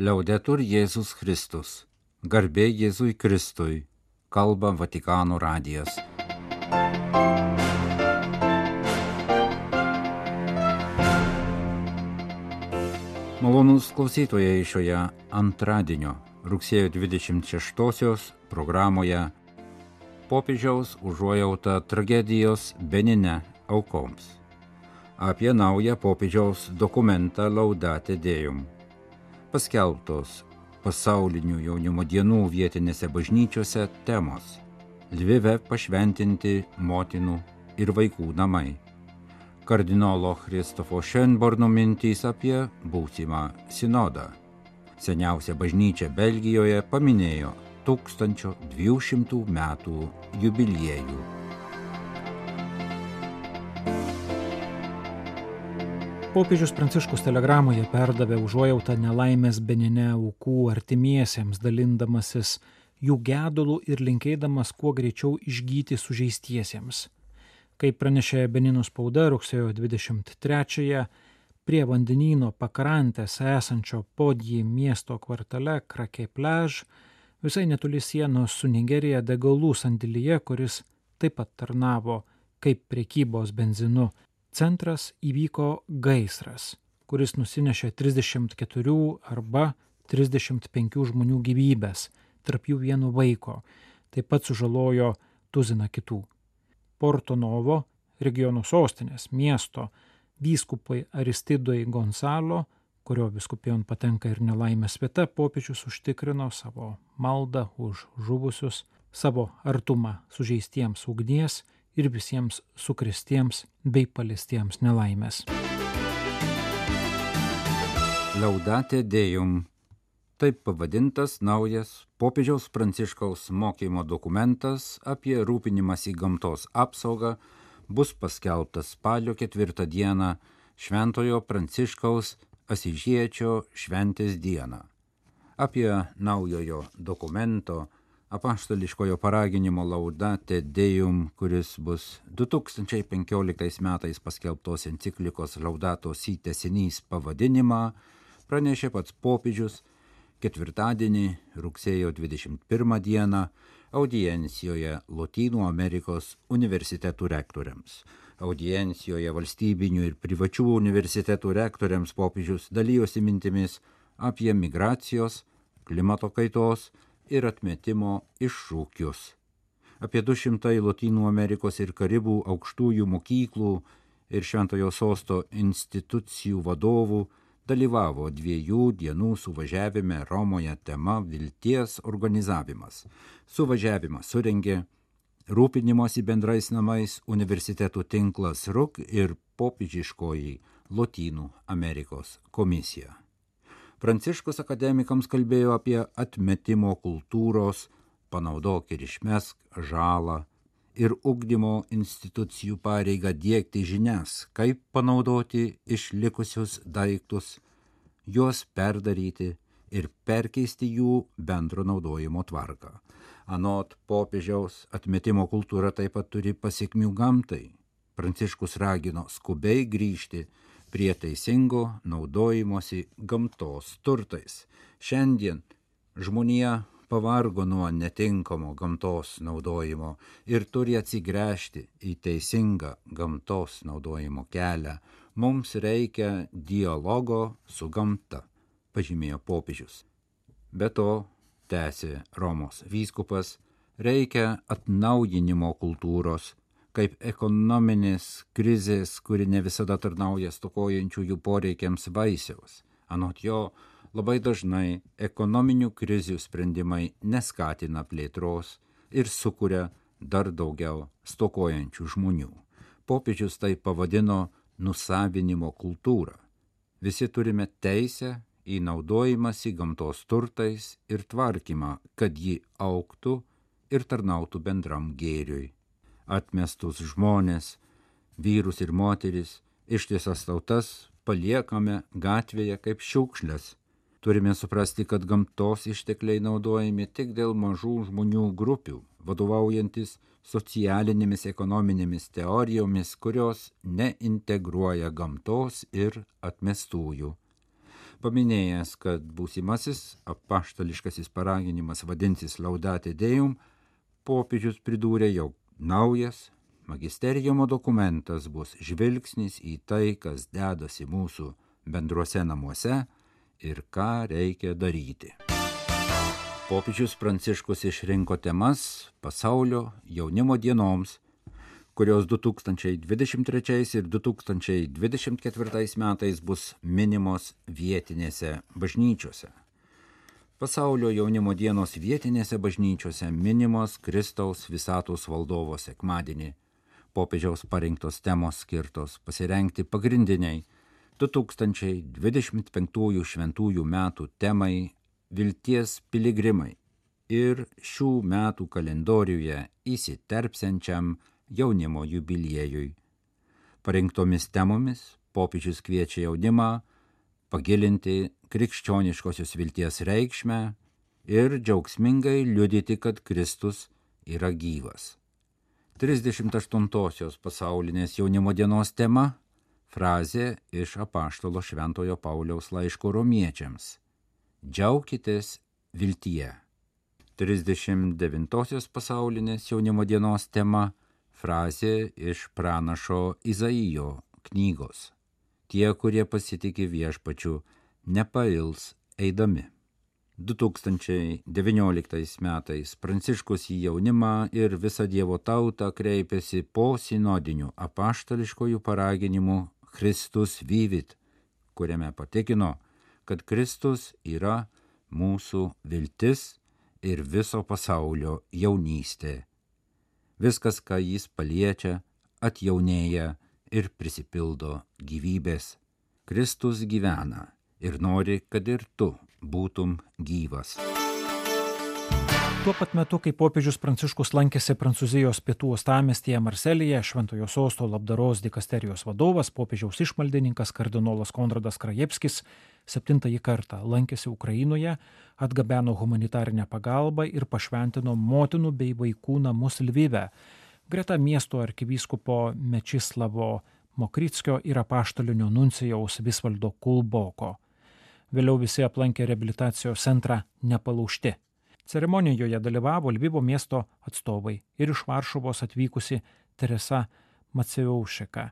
Liaudetur Jėzus Kristus. Garbė Jėzui Kristui. Kalba Vatikano radijas. Malonus klausytojai šioje antradienio rugsėjo 26-osios programoje popiežiaus užuojauta tragedijos Benine aukoms. Apie naują popiežiaus dokumentą Laudate Dėjum paskelbtos pasaulinių jaunimo dienų vietinėse bažnyčiose temos - Lvive pašventinti motinų ir vaikų namai. Kardinolo Kristofo Šenborno mintys apie būsimą sinodą. Seniausia bažnyčia Belgijoje paminėjo 1200 metų jubiliejų. Popiežius Pranciškus telegramoje perdavė užuojautą nelaimės Benine aukų artimiesiems, dalindamasis jų gedulų ir linkėdamas kuo greičiau išgyti sužeistiesiems. Kaip pranešė Benino spauda rugsėjo 23-ąją, prie vandenyno pakrantės esančio Podjį miesto kvartale Krake Plež, visai netoli sienos su Nigerija degalų sandėlyje, kuris taip pat tarnavo kaip prekybos benzinu centras įvyko gaisras, kuris nusinešė 34 arba 35 žmonių gyvybės, tarp jų vieno vaiko, taip pat sužalojo tuziną kitų. Porto Novo, regiono sostinės miesto, vyskupai Aristidoj Gonzalo, kurio viskupijon patenka ir nelaimės vieta, popiežius užtikrino savo maldą už žuvusius, savo artumą sužeistiems ugnies ir visiems sukristiems bei paliestiems nelaimės. Liaudatė dėjum. Taip pavadintas naujas popiežiaus pranciškaus mokymo dokumentas apie rūpinimąsi gamtos apsaugą bus paskelbtas spalio ketvirtą dieną Šventojo pranciškaus Asižiečio šventės dieną. Apie naujojo dokumento apaštališkojo paraginimo laudate Deum, kuris bus 2015 metais paskelbtos enciklikos laudato sytesinys pavadinimą, pranešė pats popiežius ketvirtadienį rugsėjo 21 dieną audiencijoje Lotynų Amerikos universitetų rektoriams. Audiencijoje valstybinių ir privačių universitetų rektoriams popiežius dalyjosi mintimis apie migracijos, klimato kaitos, ir atmetimo iššūkius. Apie 200 Lotynų Amerikos ir Karibų aukštųjų mokyklų ir Šventojo sosto institucijų vadovų dalyvavo dviejų dienų suvažiavime Romoje tema Vilties organizavimas. Suvažiavimą surengė rūpinimosi bendrais namais universitetų tinklas RUK ir popiežiškoji Lotynų Amerikos komisija. Pranciškus akademikams kalbėjo apie atmetimo kultūros, panaudok ir išmesk žalą ir ugdymo institucijų pareigą dėkti žinias, kaip panaudoti išlikusius daiktus, juos perdaryti ir perkeisti jų bendro naudojimo tvarką. Anot popiežiaus atmetimo kultūra taip pat turi pasiekmių gamtai. Pranciškus ragino skubiai grįžti prie teisingo naudojimosi gamtos turtais. Šiandien žmonija pavargo nuo netinkamo gamtos naudojimo ir turi atsigręžti į teisingą gamtos naudojimo kelią. Mums reikia dialogo su gamta, pažymėjo popiežius. Be to, tęsė Romos vyskupas, reikia atnaujinimo kultūros, kaip ekonominės krizės, kuri ne visada tarnauja stokojančiųjų poreikiams vaisiaus. Anot jo, labai dažnai ekonominių krizių sprendimai neskatina plėtros ir sukuria dar daugiau stokojančių žmonių. Popiežius tai pavadino nusavinimo kultūrą. Visi turime teisę į naudojimąsi gamtos turtais ir tvarkymą, kad ji auktų ir tarnautų bendram gėriui atmestus žmonės, vyrus ir moteris, ištisas tautas paliekame gatvėje kaip šiukšlės. Turime suprasti, kad gamtos ištekliai naudojami tik dėl mažų žmonių grupių, vadovaujantis socialinėmis ekonominėmis teorijomis, kurios neintegruoja gamtos ir atmestųjų. Paminėjęs, kad būsimasis apaštališkasis paraginimas vadinsis Laudate Deum, popiežius pridūrė, jog naujas magisterijumo dokumentas bus žvilgsnis į tai, kas dedasi mūsų bendruose namuose ir ką reikia daryti. Popiežius Pranciškus išrinko temas pasaulio jaunimo dienoms kurios 2023 ir 2024 metais bus minimos vietinėse bažnyčiose. Pasaulio jaunimo dienos vietinėse bažnyčiose minimos Kristaus visatos valdovo sekmadienį. Popiežiaus parinktos temos skirtos pasirengti pagrindiniai 2025 šventųjų metų temai Vilties piligrimai ir šių metų kalendoriuje įsiterpsiančiam jaunimo jubiliejui. Parinktomis temomis popiežius kviečia jaunimą pagilinti krikščioniškosios vilties reikšmę ir džiaugsmingai liudyti, kad Kristus yra gyvas. 38-osios pasaulinės jaunimo dienos tema - frazė iš apaštalo Šventojo Pauliaus laiško romiečiams - Džiaukitės viltyje. 39-osios pasaulinės jaunimo dienos tema frazė iš pranašo Izaijo knygos. Tie, kurie pasitikė viešpačiu, nepails eidami. 2019 metais Pranciškus į jaunimą ir visą Dievo tautą kreipėsi po sinodinių apaštališkojų paraginimų Kristus vyvit, kuriame patikino, kad Kristus yra mūsų viltis ir viso pasaulio jaunystė Viskas, ką jis paliečia, atjaunėja ir prisipildo gyvybės. Kristus gyvena ir nori, kad ir tu būtum gyvas. Tuo pat metu, kai popiežius Pranciškus lankėsi Prancūzijos pietų uostamiestyje Marselyje, Šventojo sosto labdaros dikasterijos vadovas, popiežiaus išmaldininkas kardinolas Konradas Krajevskis septintąjį kartą lankėsi Ukrainoje, atgabeno humanitarinę pagalbą ir pašventino motinų bei vaikų namus Lvive, greta miesto arkivyskupo Mečislavo Mokritskio ir apaštalinio nuncijaus Visvaldo Kulboko. Vėliau visi aplankė reabilitacijos centrą nepalaužti. Ceremonijoje dalyvavo Lvivo miesto atstovai ir iš Varšuvos atvykusi Teresa Macevaušika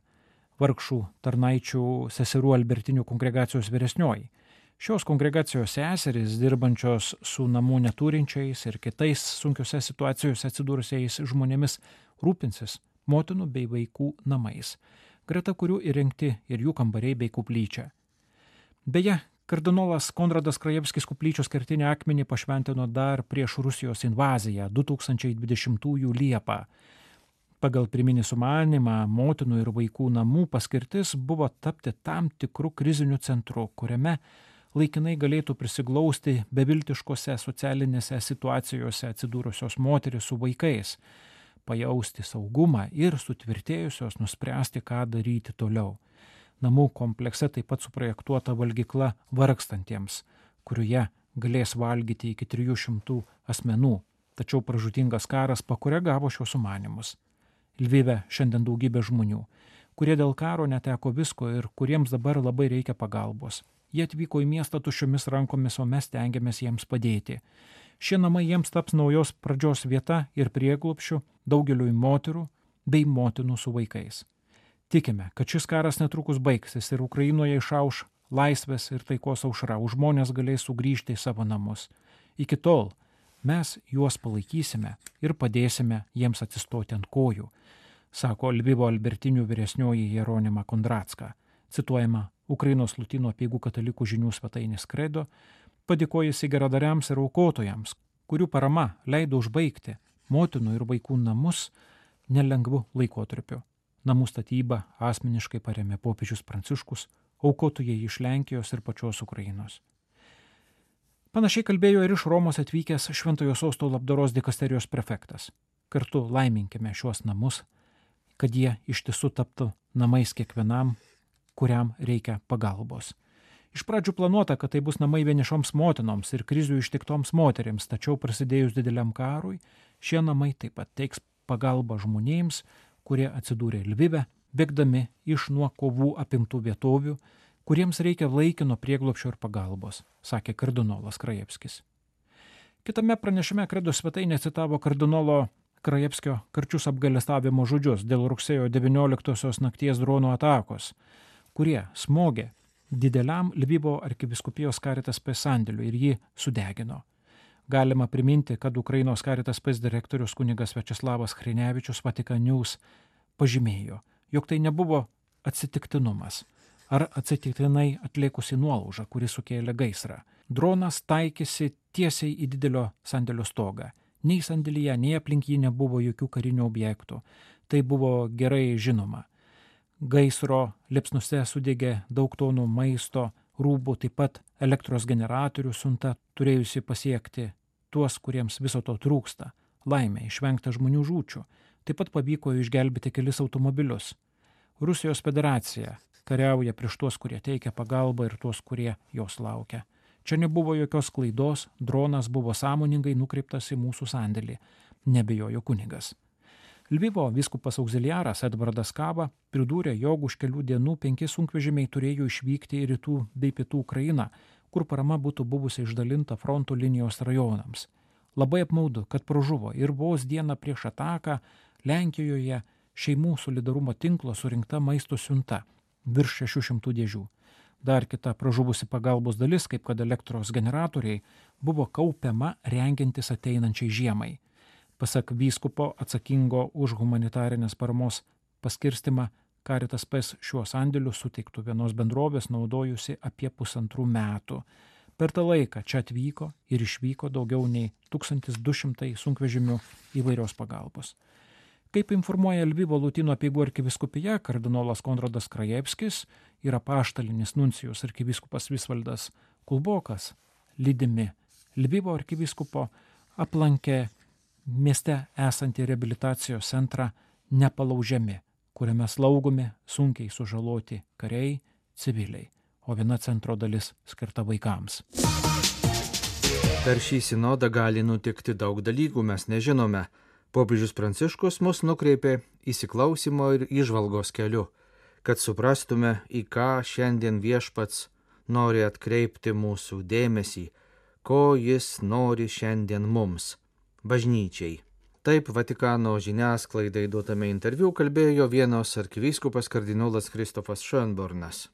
vargšų tarnaičių seserų Albertinių kongregacijos vyresnioji. Šios kongregacijos seserys, dirbančios su namų neturinčiais ir kitais sunkiose situacijose atsidūrusiais žmonėmis, rūpinsis motinų bei vaikų namais, greta kurių įrengti ir jų kambariai bei kuplyčia. Beje, kardinolas Konradas Krajevskis kuplyčios kertinį akmenį pašventino dar prieš Rusijos invaziją 2020 Liepą Pagal pirminį sumanimą motinų ir vaikų namų paskirtis buvo tapti tam tikrų krizinių centrų, kuriame laikinai galėtų prisiglausti beviltiškose socialinėse situacijose atsidūrusios moteris su vaikais, pajausti saugumą ir sutvirtėjusios nuspręsti, ką daryti toliau. Namų komplekse taip pat suprojektuota valgykla vargstantiems, kurioje galės valgyti iki 300 asmenų, tačiau pražutingas karas pakoregavo šios sumanimus. Lvive šiandien daugybė žmonių, kurie dėl karo neteko visko ir kuriems dabar labai reikia pagalbos. Jie atvyko į miestą tuščiomis rankomis, o mes tengiamės jiems padėti. Šie namai jiems taps naujos pradžios vieta ir prieglopšių daugeliui moterų bei motinų su vaikais. Tikime, kad šis karas netrukus baigsis ir Ukrainoje išauš laisvės ir taikos aušra, už žmonės galės sugrįžti į savo namus. Iki tol mes juos palaikysime ir padėsime jiems atsistoti ant kojų, sako Lvivo Albertinių vyresnioji Jeronima Kondratska, cituojama Ukrainos Lutino apieigų katalikų žinių svetainės kredo, padėkojusi geradariams ir aukotojams, kurių parama leido užbaigti motinų ir vaikų namus nelengvu laikotarpiu. Namų statybą asmeniškai paremė popiežius Pranciškus, aukotojai iš Lenkijos ir pačios Ukrainos. Panašiai kalbėjo ir iš Romos atvykęs Šventojo Sosto labdaros dikasterijos prefektas. Kartu laiminkime šiuos namus, kad jie iš tiesų taptų namais kiekvienam, kuriam reikia pagalbos. Iš pradžių planuota, kad tai bus namai vienišoms motinoms ir krizių ištiktoms moteriams, tačiau prasidėjus dideliam karui, šie namai taip pat teiks pagalbą žmonėms, kurie atsidūrė Lvive, bėgdami iš nuo kovų apimtų vietovių, kuriems reikia laikino prieglopšio ir pagalbos, sakė kardinolas Krajevskis. Kitame pranešime kredo svetainė citavo kardinolo Krajevskio karčius apgalestavimo žodžius dėl rugsėjo 19-osios nakties dronų atakos, kurie smogė dideliam Lvivo arkiviskupijos karitas P sandėliu ir jį sudegino. Galima priminti, kad Ukrainos karitas P direktorius kunigas Večeslavas Hrinevičius Vatikan News pažymėjo, jog tai nebuvo atsitiktinumas ar atsitiktinai atliekusi nuolaužą, kuri sukėlė gaisrą. Dronas taikėsi tiesiai į didelio sandėlio stogą. Nei sandėlyje, nei aplink jį nebuvo jokių karinių objektų. Tai buvo gerai žinoma. Gaisro liepsnuose sudegė daug tonų maisto, rūbų, taip pat elektros generatorių sunta turėjusi pasiekti tuos, kuriems viso to trūksta. Laimė, išvengta žmonių žūčių. Taip pat pavyko išgelbėti kelis automobilius. Rusijos federacija kariauja prieš tuos, kurie teikia pagalbą ir tuos, kurie jos laukia. Čia nebuvo jokios klaidos, dronas buvo sąmoningai nukreiptas į mūsų sandėlį, nebejojo kunigas. Lvivo viskupas auxiliaras Edvardas Kava pridūrė, jog už kelių dienų penki sunkvežimiai turėjo išvykti į rytų bei pietų Ukrainą, kur parama būtų buvusi išdalinta fronto linijos rajonams. Labai apmaudu, kad pražuvo ir vos dieną prieš ataką Lenkijoje šeimų solidarumo tinklo surinkta maisto siunta virš 600 dėžių. Dar kita pražuvusi pagalbos dalis, kaip kad elektros generatoriai, buvo kaupiama rengiantis ateinančiai žiemai. Pasak vyskupo atsakingo už humanitarinės paramos paskirstimą, Karitas PES šiuo sandėliu suteiktų vienos bendrovės naudojusi apie pusantrų metų. Per tą laiką čia atvyko ir išvyko daugiau nei 1200 sunkvežimių įvairios pagalbos. Kaip informuoja Lvyvo Lutino apieigų arkiviskupija, kardinolas Konradas Krajevskis yra paštalinis nuncijus arkiviskupas Visvaldas Kulbokas, lydimi Lvyvo arkiviskupo, aplankė mieste esantį reabilitacijos centrą nepalaužiami, kuriame slaugomi sunkiai sužaloti kariai, civiliai, o viena centro dalis skirta vaikams. Per šį sinodą gali nutikti daug dalykų, mes nežinome Popiežius Pranciškus mus nukreipė įsiklausimo ir išvalgos keliu, kad suprastume, į ką šiandien viešpats nori atkreipti mūsų dėmesį, ko jis nori šiandien mums, bažnyčiai. Taip Vatikano žiniasklaidai duotame interviu kalbėjo vienos arkivyskupas kardinolas Kristofas Schönbornas.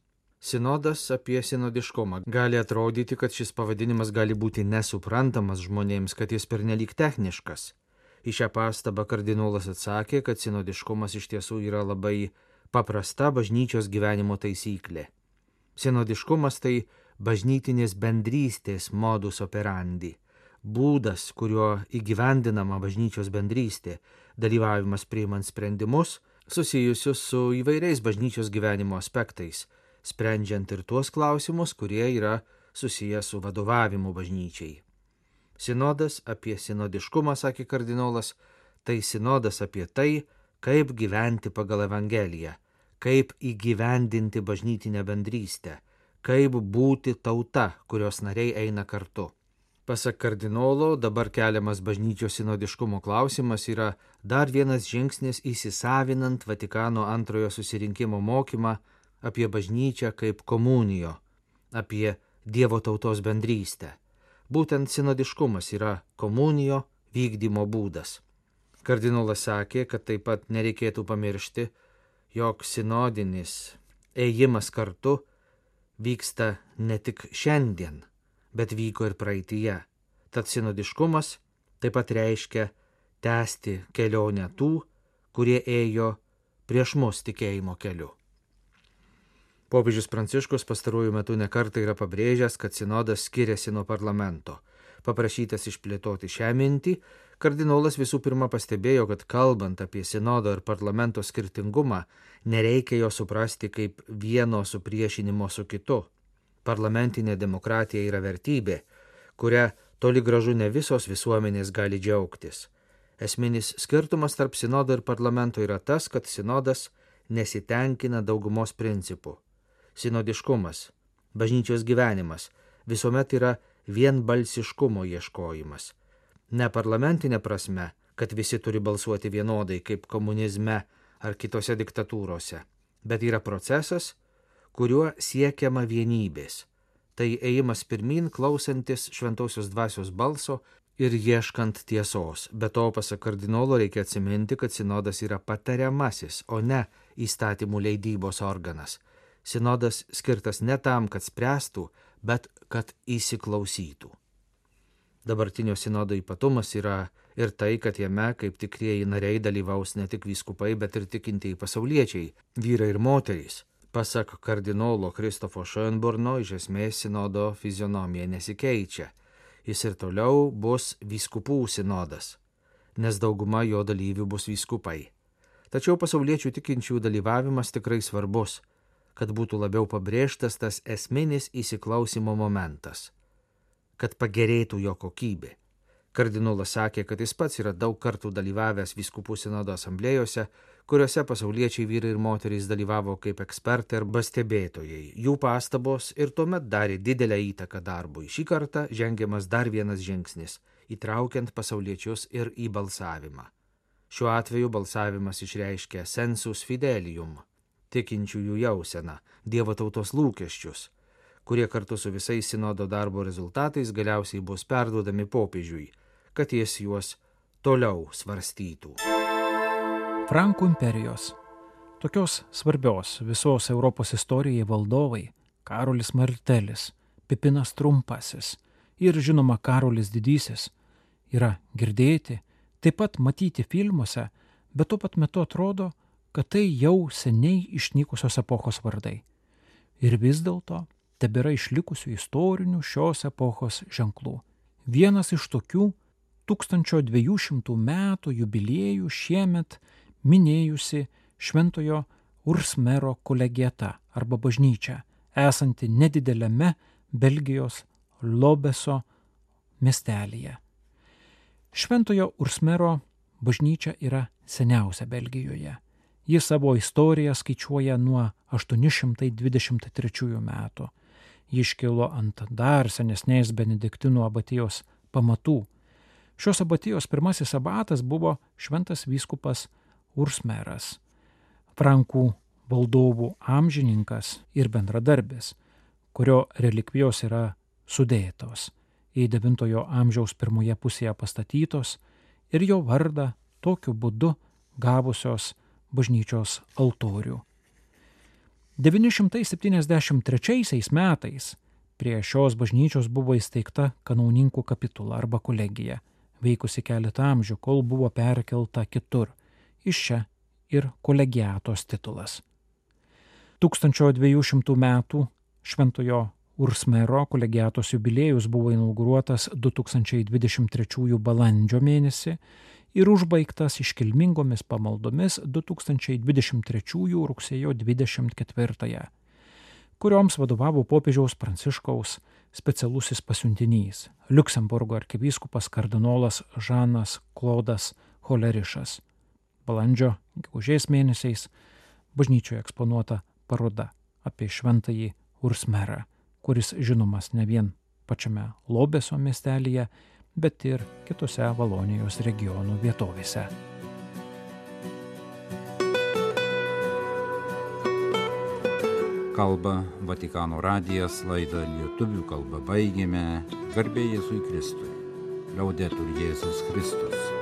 Sinodas apie sinodiškumą. Gali atrodyti, kad šis pavadinimas gali būti nesuprantamas žmonėms, kad jis pernelyg techniškas. Į šią pastabą kardinolas atsakė, kad sinodiškumas iš tiesų yra labai paprasta bažnyčios gyvenimo taisyklė. Sinodiškumas tai bažnytinės bendrystės modus operandi, būdas, kuriuo įgyvendinama bažnyčios bendrystė, dalyvavimas priimant sprendimus susijusius su įvairiais bažnyčios gyvenimo aspektais, sprendžiant ir tuos klausimus, kurie yra susijęs su vadovavimu bažnyčiai. Sinodas apie sinodiškumą, sakė kardinolas, tai sinodas apie tai, kaip gyventi pagal Evangeliją, kaip įgyvendinti bažnytinę bendrystę, kaip būti tauta, kurios nariai eina kartu. Pasak kardinolo, dabar keliamas bažnyčios sinodiškumo klausimas yra dar vienas žingsnis įsisavinant Vatikano antrojo susirinkimo mokymą apie bažnyčią kaip komunijo, apie Dievo tautos bendrystę. Būtent sinodiškumas yra komunijo vykdymo būdas. Kardinolas sakė, kad taip pat nereikėtų pamiršti, jog sinodinis ėjimas kartu vyksta ne tik šiandien, bet vyko ir praeitie. Tad sinodiškumas taip pat reiškia tęsti kelionę tų, kurie ėjo prieš mus tikėjimo keliu. Popiežius Pranciškus pastaruoju metu nekartą yra pabrėžęs, kad sinodas skiriasi nuo parlamento. Paprašytas išplėtoti šią mintį, kardinolas visų pirma pastebėjo, kad kalbant apie sinodo ir parlamento skirtingumą, nereikia jo suprasti kaip vieno supriešinimo su kitu. Parlamentinė demokratija yra vertybė, kuria toli gražu ne visos visuomenės gali džiaugtis. Esminis skirtumas tarp sinodo ir parlamento yra tas, kad sinodas nesitenkina daugumos principų sinodiškumas, bažnyčios gyvenimas visuomet yra vienbalsiškumo ieškojimas. Ne parlamentinė prasme, kad visi turi balsuoti vienodai kaip komunizme ar kitose diktatūrose, bet yra procesas, kuriuo siekiama vienybės. Tai ėjimas pirmin, klausantis šventosios dvasios balso ir ieškant tiesos. Be to, pasak kardinolo, reikia atsiminti, kad sinodas yra patariamasis, o ne įstatymų leidybos organas. Sinodas skirtas ne tam, kad spręstų, bet kad įsiklausytų. Dabartinio sinodo ypatumas yra ir tai, kad jame kaip tikrieji nariai dalyvaus ne tik vyskupai, bet ir tikintieji pasauliečiai - vyrai ir moterys. Pasak kardinolo Kristofo Schoenburno, iš esmės sinodo fizionomija nesikeičia. Jis ir toliau bus vyskupų sinodas, nes dauguma jo dalyvių bus vyskupai. Tačiau pasauliečių tikinčių dalyvavimas tikrai svarbus, kad būtų labiau pabrėžtas tas esminis įsiklausimo momentas, kad pagerėtų jo kokybė. Kardinolas sakė, kad jis pats yra daug kartų dalyvavęs viskupų sinodo asamblėjose, kuriuose pasauliečiai vyrai ir moterys dalyvavo kaip ekspertai arba stebėtojai. Jų pastabos ir tuomet darė didelę įtaką darbui. Šį kartą žengiamas dar vienas žingsnis - įtraukiant pasauliečius ir į balsavimą. Šiuo atveju balsavimas išreiškia sensus fidelium - tikinčiųjų jauseną, Dievo tautos lūkesčius kurie kartu su visais sinodo darbo rezultatais galiausiai bus perduodami popiežiui kad jis juos toliau svarstytų. Frankų imperijos. Tokios svarbios visos Europos istorijai valdovai - Karolis Martelis, Pipinas Trumpasis ir žinoma Karolis Didysis - yra girdėti, taip pat matyti filmuose, bet tuo pat metu atrodo, kad tai jau seniai išnykusios epochos vardai. Ir vis dėlto tebėra išlikusių istorinių šios epochos ženklų. Vienas iš tokių 1200 metų jubiliejų šiemet minėjusi Šventojo Ursmero kolegieta arba bažnyčia, esanti nedidelėme Belgijos Lobeso miestelėje. Šventojo Ursmero bažnyčia yra seniausia Belgijoje. Ji savo istoriją skaičiuoja nuo 823 metų. Ji iškilo ant dar senesnės Benediktinų abatijos pamatų Šios abatijos pirmasis abatas buvo šventas vyskupas Ursmeras, Frankų valdovų amžininkas ir bendradarbis, kurio relikvijos yra sudėtos į IX amžiaus pirmoje pusėje pastatytos ir jo vardą tokiu būdu gavusios bažnyčios altorių. 973 metais prie šios bažnyčios buvo įsteigta kanauninkų kapitula arba kolegija veikusi keletą amžių, kol buvo perkelta kitur. Iš čia ir kolegiatos titulas. 1200 metų Šventojo Ursmero kolegiatos jubiliejus buvo inauguruotas 2023 balandžio mėnesį ir užbaigtas iškilmingomis pamaldomis 2023 rugsėjo 24, kurioms vadovavo popiežiaus Pranciškaus specialusis pasiuntinys - Luksemburgo arkivyskupas kardinolas Žanas Klodas Holerišas. Balandžio, gegužės mėnesiais bažnyčioje eksponuota paroda apie šventąjį Ursmerą, kuris žinomas ne vien pačiame Lobeso miestelėje, bet ir kitose Valonijos regionų vietovėse. kalba Vatikano radijas laidą lietuvių kalbą baigėme. Garbė Jėzui Kristui. Liaudėtur Jėzus Kristus.